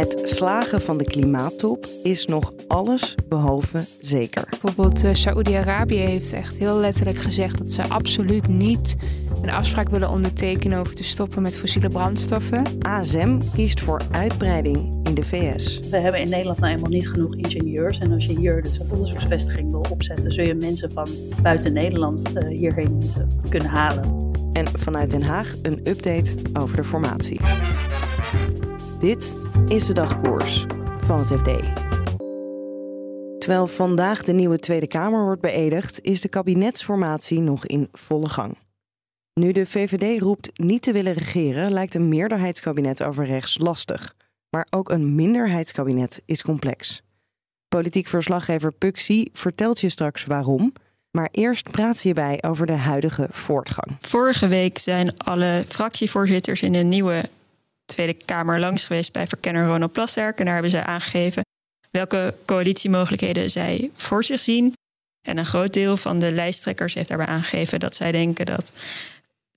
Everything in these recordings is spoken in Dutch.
Het slagen van de klimaattop is nog alles behalve zeker. Bijvoorbeeld uh, Saoedi-Arabië heeft echt heel letterlijk gezegd dat ze absoluut niet een afspraak willen ondertekenen over te stoppen met fossiele brandstoffen. ASM kiest voor uitbreiding in de VS. We hebben in Nederland nou eenmaal niet genoeg ingenieurs. En als je hier dus een onderzoeksvestiging wil opzetten, zul je mensen van buiten Nederland uh, hierheen moeten kunnen halen. En vanuit Den Haag een update over de formatie. Dit is de dagkoers van het FD. Terwijl vandaag de nieuwe Tweede Kamer wordt beëdigd, is de kabinetsformatie nog in volle gang. Nu de VVD roept niet te willen regeren, lijkt een meerderheidskabinet over rechts lastig. Maar ook een minderheidskabinet is complex. Politiek verslaggever Puxi vertelt je straks waarom. Maar eerst praat hierbij over de huidige voortgang. Vorige week zijn alle fractievoorzitters in de nieuwe Tweede Kamer langs geweest bij verkenner Ronald Plasterk. En daar hebben zij aangegeven welke coalitiemogelijkheden zij voor zich zien. En een groot deel van de lijsttrekkers heeft daarbij aangegeven dat zij denken dat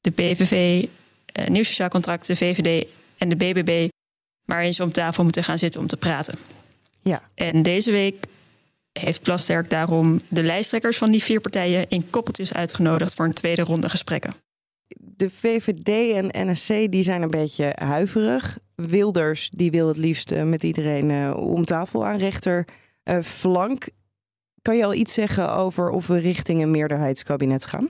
de PVV, eh, Nieuw Sociaal Contract, de VVD en de BBB maar eens om tafel moeten gaan zitten om te praten. Ja. En deze week heeft Plasterk daarom de lijsttrekkers van die vier partijen in koppeltjes uitgenodigd voor een tweede ronde gesprekken de VVD en NSC die zijn een beetje huiverig. Wilders die wil het liefst eh, met iedereen uh, om tafel aan rechter uh, flank. Kan je al iets zeggen over of we richting een meerderheidskabinet gaan?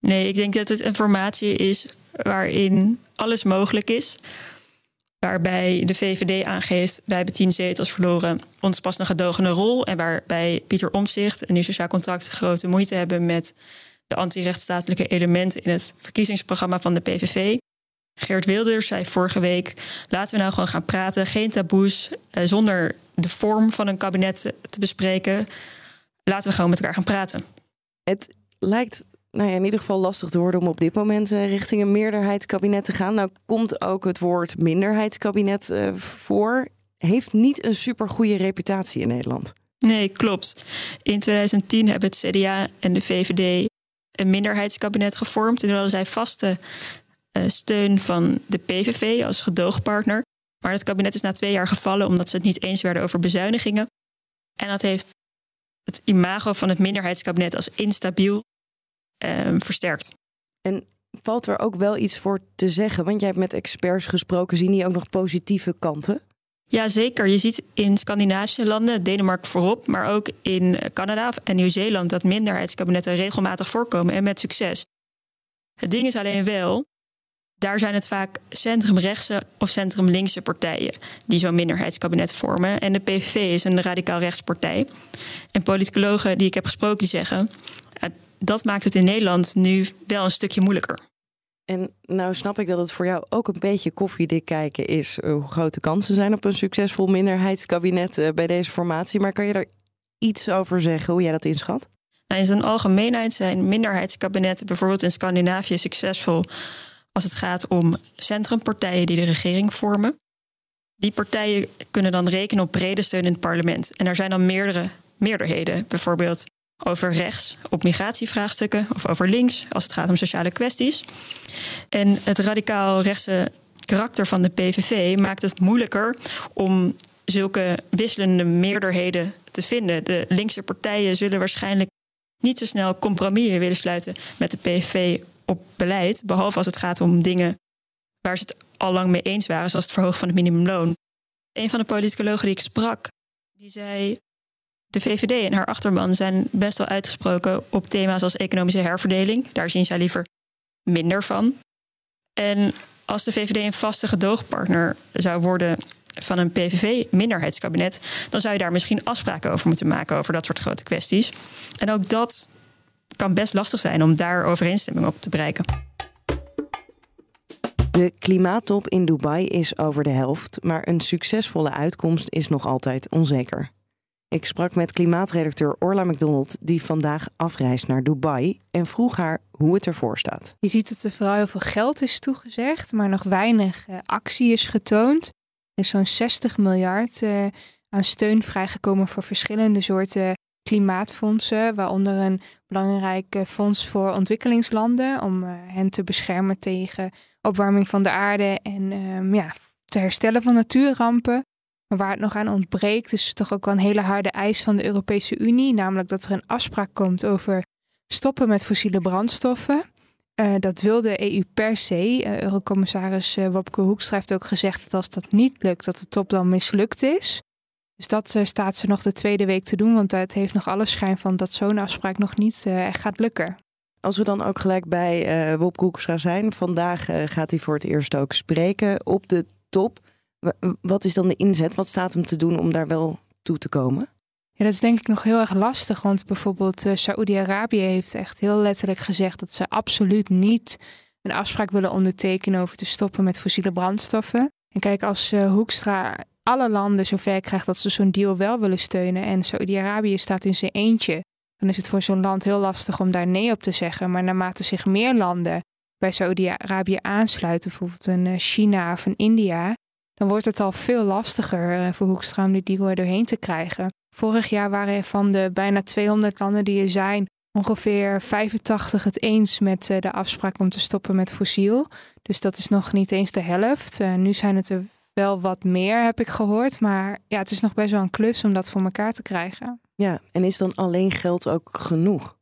Nee, ik denk dat het een formatie is waarin alles mogelijk is. Waarbij de VVD aangeeft, wij hebben tien zetels verloren, ons past een gedogene rol. En waarbij Pieter Omzicht en nu sociaal contract grote moeite hebben met de antirechtstatelijke elementen in het verkiezingsprogramma van de PVV. Geert Wilders zei vorige week: laten we nou gewoon gaan praten, geen taboes, eh, zonder de vorm van een kabinet te bespreken. Laten we gewoon met elkaar gaan praten. Het lijkt nou ja, in ieder geval lastig te worden om op dit moment eh, richting een meerderheidskabinet te gaan. Nou komt ook het woord minderheidskabinet uh, voor. Heeft niet een super goede reputatie in Nederland. Nee, klopt. In 2010 hebben het CDA en de VVD een minderheidskabinet gevormd. En hadden zij vaste uh, steun van de PVV als gedoogpartner. Maar het kabinet is na twee jaar gevallen omdat ze het niet eens werden over bezuinigingen. En dat heeft het imago van het minderheidskabinet als instabiel uh, versterkt. En valt er ook wel iets voor te zeggen? Want jij hebt met experts gesproken. Zien die ook nog positieve kanten? Ja, zeker. Je ziet in Scandinavische landen, Denemarken voorop, maar ook in Canada en Nieuw-Zeeland dat minderheidskabinetten regelmatig voorkomen en met succes. Het ding is alleen wel, daar zijn het vaak centrumrechtse of centrumlinkse partijen die zo'n minderheidskabinet vormen. En de PVV is een radicaal rechtspartij. En politicologen die ik heb gesproken, die zeggen, dat maakt het in Nederland nu wel een stukje moeilijker. En nou snap ik dat het voor jou ook een beetje koffiedik kijken is eh, hoe grote kansen zijn op een succesvol minderheidskabinet eh, bij deze formatie. Maar kan je daar iets over zeggen hoe jij dat inschat? Nou, in zijn algemeenheid zijn minderheidskabinetten bijvoorbeeld in Scandinavië succesvol als het gaat om centrumpartijen die de regering vormen. Die partijen kunnen dan rekenen op brede steun in het parlement. En er zijn dan meerdere meerderheden. Bijvoorbeeld over rechts op migratievraagstukken of over links als het gaat om sociale kwesties. En het radicaal rechtse karakter van de PVV maakt het moeilijker om zulke wisselende meerderheden te vinden. De linkse partijen zullen waarschijnlijk niet zo snel compromissen willen sluiten met de PVV op beleid, behalve als het gaat om dingen waar ze het al lang mee eens waren, zoals het verhogen van het minimumloon. Een van de politicologen die ik sprak, die zei de VVD en haar achterban zijn best wel uitgesproken op thema's als economische herverdeling. Daar zien zij liever minder van. En als de VVD een vaste gedoogpartner zou worden van een PVV-minderheidskabinet, dan zou je daar misschien afspraken over moeten maken over dat soort grote kwesties. En ook dat kan best lastig zijn om daar overeenstemming op te bereiken. De klimaattop in Dubai is over de helft, maar een succesvolle uitkomst is nog altijd onzeker. Ik sprak met klimaatredacteur Orla McDonald, die vandaag afreist naar Dubai en vroeg haar hoe het ervoor staat. Je ziet dat er vooral heel veel geld is toegezegd, maar nog weinig uh, actie is getoond. Er is zo'n 60 miljard uh, aan steun vrijgekomen voor verschillende soorten klimaatfondsen, waaronder een belangrijk fonds voor ontwikkelingslanden om hen te beschermen tegen opwarming van de aarde en um, ja, te herstellen van natuurrampen. Maar waar het nog aan ontbreekt, is toch ook wel een hele harde eis van de Europese Unie, namelijk dat er een afspraak komt over stoppen met fossiele brandstoffen. Uh, dat wil de EU per se. Uh, Eurocommissaris uh, Wopke Hoekstra heeft ook gezegd dat als dat niet lukt, dat de top dan mislukt is. Dus dat staat ze nog de tweede week te doen, want het heeft nog alle schijn van dat zo'n afspraak nog niet echt gaat lukken. Als we dan ook gelijk bij Wopke Hoekstra zijn, vandaag gaat hij voor het eerst ook spreken op de top. Wat is dan de inzet? Wat staat hem te doen om daar wel toe te komen? Ja, dat is denk ik nog heel erg lastig. Want bijvoorbeeld uh, Saoedi-Arabië heeft echt heel letterlijk gezegd dat ze absoluut niet een afspraak willen ondertekenen over te stoppen met fossiele brandstoffen. En kijk, als uh, Hoekstra alle landen zover krijgt dat ze zo'n deal wel willen steunen en Saoedi-Arabië staat in zijn eentje, dan is het voor zo'n land heel lastig om daar nee op te zeggen. Maar naarmate zich meer landen bij Saoedi-Arabië aansluiten, bijvoorbeeld een uh, China of een India, dan wordt het al veel lastiger uh, voor Hoekstra om die deal er doorheen te krijgen. Vorig jaar waren er van de bijna 200 landen die er zijn, ongeveer 85 het eens met uh, de afspraak om te stoppen met fossiel. Dus dat is nog niet eens de helft. nu zijn het er wel wat meer, heb ik gehoord. Maar ja, het is nog best wel een klus om dat voor elkaar te krijgen. Ja, en is dan alleen geld ook genoeg?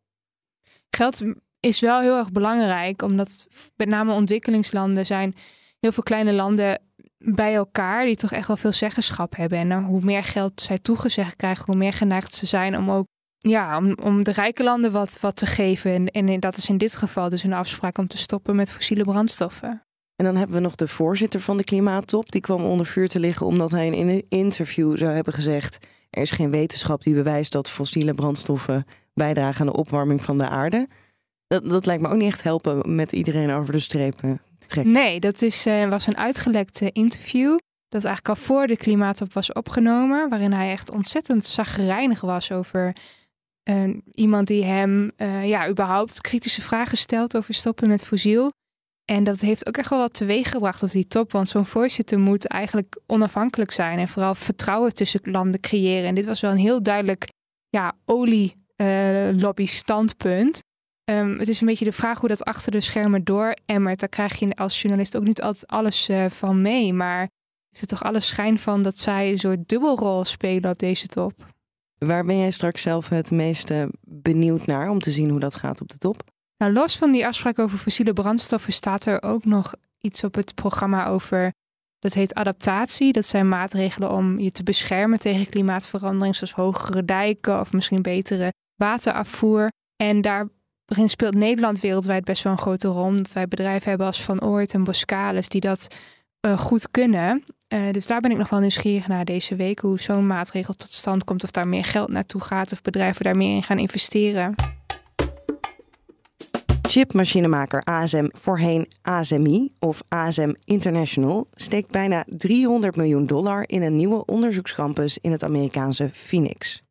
Geld is wel heel erg belangrijk, omdat met name ontwikkelingslanden zijn heel veel kleine landen bij elkaar die toch echt wel veel zeggenschap hebben. En hoe meer geld zij toegezegd krijgen, hoe meer geneigd ze zijn om ook ja, om, om de rijke landen wat, wat te geven. En, en dat is in dit geval dus een afspraak om te stoppen met fossiele brandstoffen. En dan hebben we nog de voorzitter van de klimaattop. Die kwam onder vuur te liggen omdat hij in een interview zou hebben gezegd: er is geen wetenschap die bewijst dat fossiele brandstoffen bijdragen aan de opwarming van de aarde. Dat, dat lijkt me ook niet echt helpen met iedereen over de strepen Nee, dat is, uh, was een uitgelekte interview. Dat eigenlijk al voor de klimaattop was opgenomen. Waarin hij echt ontzettend zagrijnig was over uh, iemand die hem uh, ja, überhaupt kritische vragen stelt over stoppen met fossiel. En dat heeft ook echt wel wat teweeg gebracht op die top. Want zo'n voorzitter moet eigenlijk onafhankelijk zijn. En vooral vertrouwen tussen landen creëren. En dit was wel een heel duidelijk ja, olielobby-standpunt. Um, het is een beetje de vraag hoe dat achter de schermen door emmert. Daar krijg je als journalist ook niet altijd alles uh, van mee. Maar is er toch alle schijn van dat zij een soort dubbelrol spelen op deze top? Waar ben jij straks zelf het meeste benieuwd naar om te zien hoe dat gaat op de top? Nou, los van die afspraak over fossiele brandstoffen staat er ook nog iets op het programma over. Dat heet adaptatie. Dat zijn maatregelen om je te beschermen tegen klimaatverandering, zoals hogere dijken of misschien betere waterafvoer. En daarin speelt Nederland wereldwijd best wel een grote rol. Omdat wij bedrijven hebben als Van Oort en Boskalis die dat uh, goed kunnen. Uh, dus daar ben ik nog wel nieuwsgierig naar deze week. Hoe zo'n maatregel tot stand komt. Of daar meer geld naartoe gaat. Of bedrijven daar meer in gaan investeren. Chipmachinemaker ASM, voorheen ASMI of ASM International, steekt bijna 300 miljoen dollar in een nieuwe onderzoekscampus in het Amerikaanse Phoenix.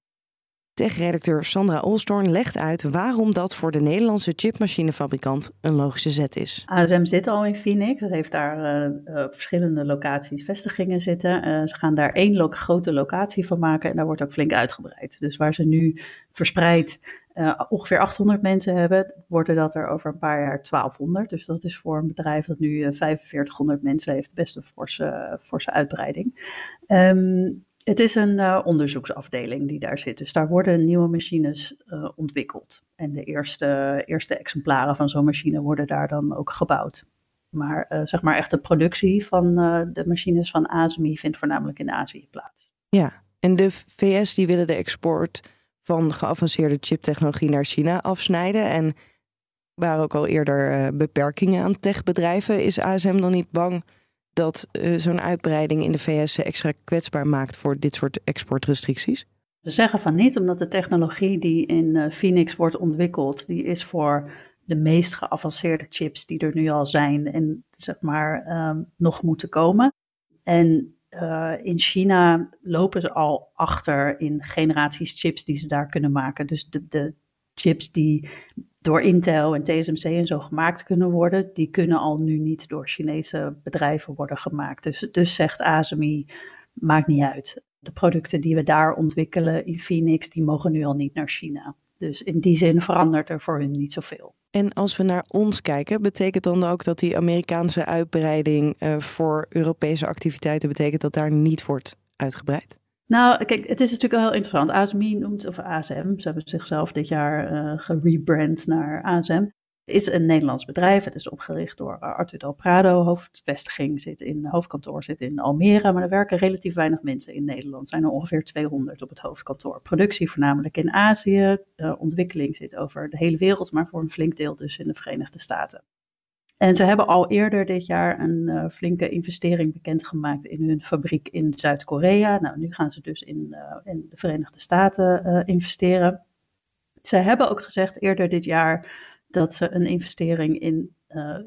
Tech-redacteur Sandra Olstorn legt uit waarom dat voor de Nederlandse chipmachinefabrikant een logische zet is. ASM zit al in Phoenix, ze heeft daar uh, verschillende locaties vestigingen zitten. Uh, ze gaan daar één grote locatie van maken en daar wordt ook flink uitgebreid. Dus waar ze nu verspreid uh, ongeveer 800 mensen hebben, worden dat er over een paar jaar 1200. Dus dat is voor een bedrijf dat nu uh, 4500 mensen heeft best een forse, forse uitbreiding. Um, het is een uh, onderzoeksafdeling die daar zit. Dus daar worden nieuwe machines uh, ontwikkeld. En de eerste, eerste exemplaren van zo'n machine worden daar dan ook gebouwd. Maar uh, zeg maar echt de productie van de machines van ASMI vindt voornamelijk in Azië plaats. Ja, en de VS die willen de export van geavanceerde chiptechnologie naar China afsnijden. En waren ook al eerder beperkingen aan techbedrijven. Is ASM dan niet bang dat uh, zo'n uitbreiding in de VS extra kwetsbaar maakt voor dit soort exportrestricties? Ze zeggen van niet, omdat de technologie die in uh, Phoenix wordt ontwikkeld, die is voor de meest geavanceerde chips die er nu al zijn en zeg maar ehm, nog moeten komen. En uh, in China lopen ze al achter in generaties chips die ze daar kunnen maken. Dus de, de chips die door Intel en TSMC en zo gemaakt kunnen worden, die kunnen al nu niet door Chinese bedrijven worden gemaakt. Dus, dus zegt ASMI, maakt niet uit. De producten die we daar ontwikkelen in Phoenix, die mogen nu al niet naar China. Dus in die zin verandert er voor hun niet zoveel. En als we naar ons kijken, betekent dan ook dat die Amerikaanse uitbreiding uh, voor Europese activiteiten betekent dat daar niet wordt uitgebreid? Nou, kijk, het is natuurlijk wel heel interessant. ASMI noemt, of ASM, ze hebben zichzelf dit jaar uh, gerebrand naar ASM is een Nederlands bedrijf. Het is opgericht door Arthur Del Prado. Hoofdvestiging zit in, hoofdkantoor zit in Almere, maar er werken relatief weinig mensen in Nederland. Er zijn er ongeveer 200 op het hoofdkantoor. Productie voornamelijk in Azië. ontwikkeling zit over de hele wereld, maar voor een flink deel dus in de Verenigde Staten. En ze hebben al eerder dit jaar een uh, flinke investering bekendgemaakt in hun fabriek in Zuid-Korea. Nou, nu gaan ze dus in, uh, in de Verenigde Staten uh, investeren. Zij hebben ook gezegd eerder dit jaar dat ze een investering in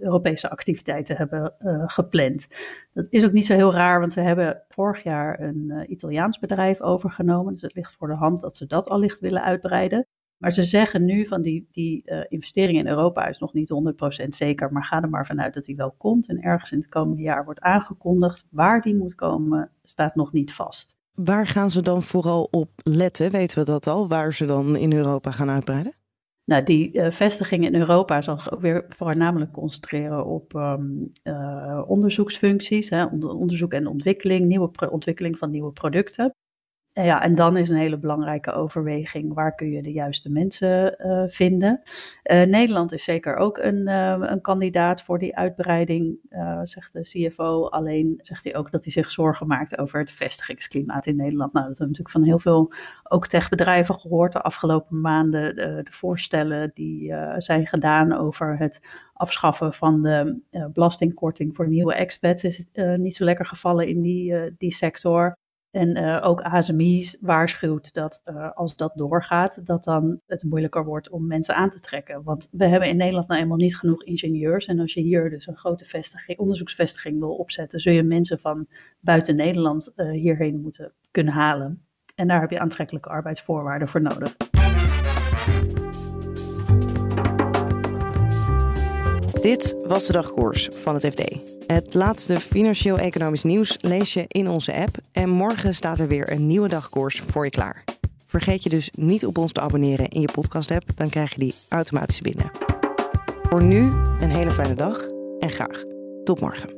Europese activiteiten hebben gepland. Dat is ook niet zo heel raar, want ze hebben vorig jaar een Italiaans bedrijf overgenomen. Dus het ligt voor de hand dat ze dat allicht willen uitbreiden. Maar ze zeggen nu van die, die investering in Europa is nog niet 100% zeker, maar ga er maar vanuit dat die wel komt. En ergens in het komende jaar wordt aangekondigd. Waar die moet komen, staat nog niet vast. Waar gaan ze dan vooral op letten? Weten we dat al? Waar ze dan in Europa gaan uitbreiden? Nou, die uh, vestiging in Europa zal zich ook weer voornamelijk concentreren op um, uh, onderzoeksfuncties, hè, onderzoek en ontwikkeling, nieuwe ontwikkeling van nieuwe producten. En, ja, en dan is een hele belangrijke overweging, waar kun je de juiste mensen uh, vinden? Nederland is zeker ook een, een kandidaat voor die uitbreiding, zegt de CFO. Alleen zegt hij ook dat hij zich zorgen maakt over het vestigingsklimaat in Nederland. Nou, dat hebben we natuurlijk van heel veel ook techbedrijven gehoord de afgelopen maanden. De, de voorstellen die zijn gedaan over het afschaffen van de belastingkorting voor nieuwe expats is niet zo lekker gevallen in die, die sector. En ook ASMI waarschuwt dat als dat doorgaat, dat dan het moeilijker wordt om mensen aan te trekken. Want we hebben in Nederland nou eenmaal niet genoeg ingenieurs. En als je hier dus een grote vestiging, onderzoeksvestiging wil opzetten, zul je mensen van buiten Nederland hierheen moeten kunnen halen. En daar heb je aantrekkelijke arbeidsvoorwaarden voor nodig. Dit was de dagkoers van het FD. Het laatste financieel-economisch nieuws lees je in onze app. En morgen staat er weer een nieuwe dagkoers voor je klaar. Vergeet je dus niet op ons te abonneren in je podcast-app, dan krijg je die automatisch binnen. Voor nu een hele fijne dag en graag tot morgen.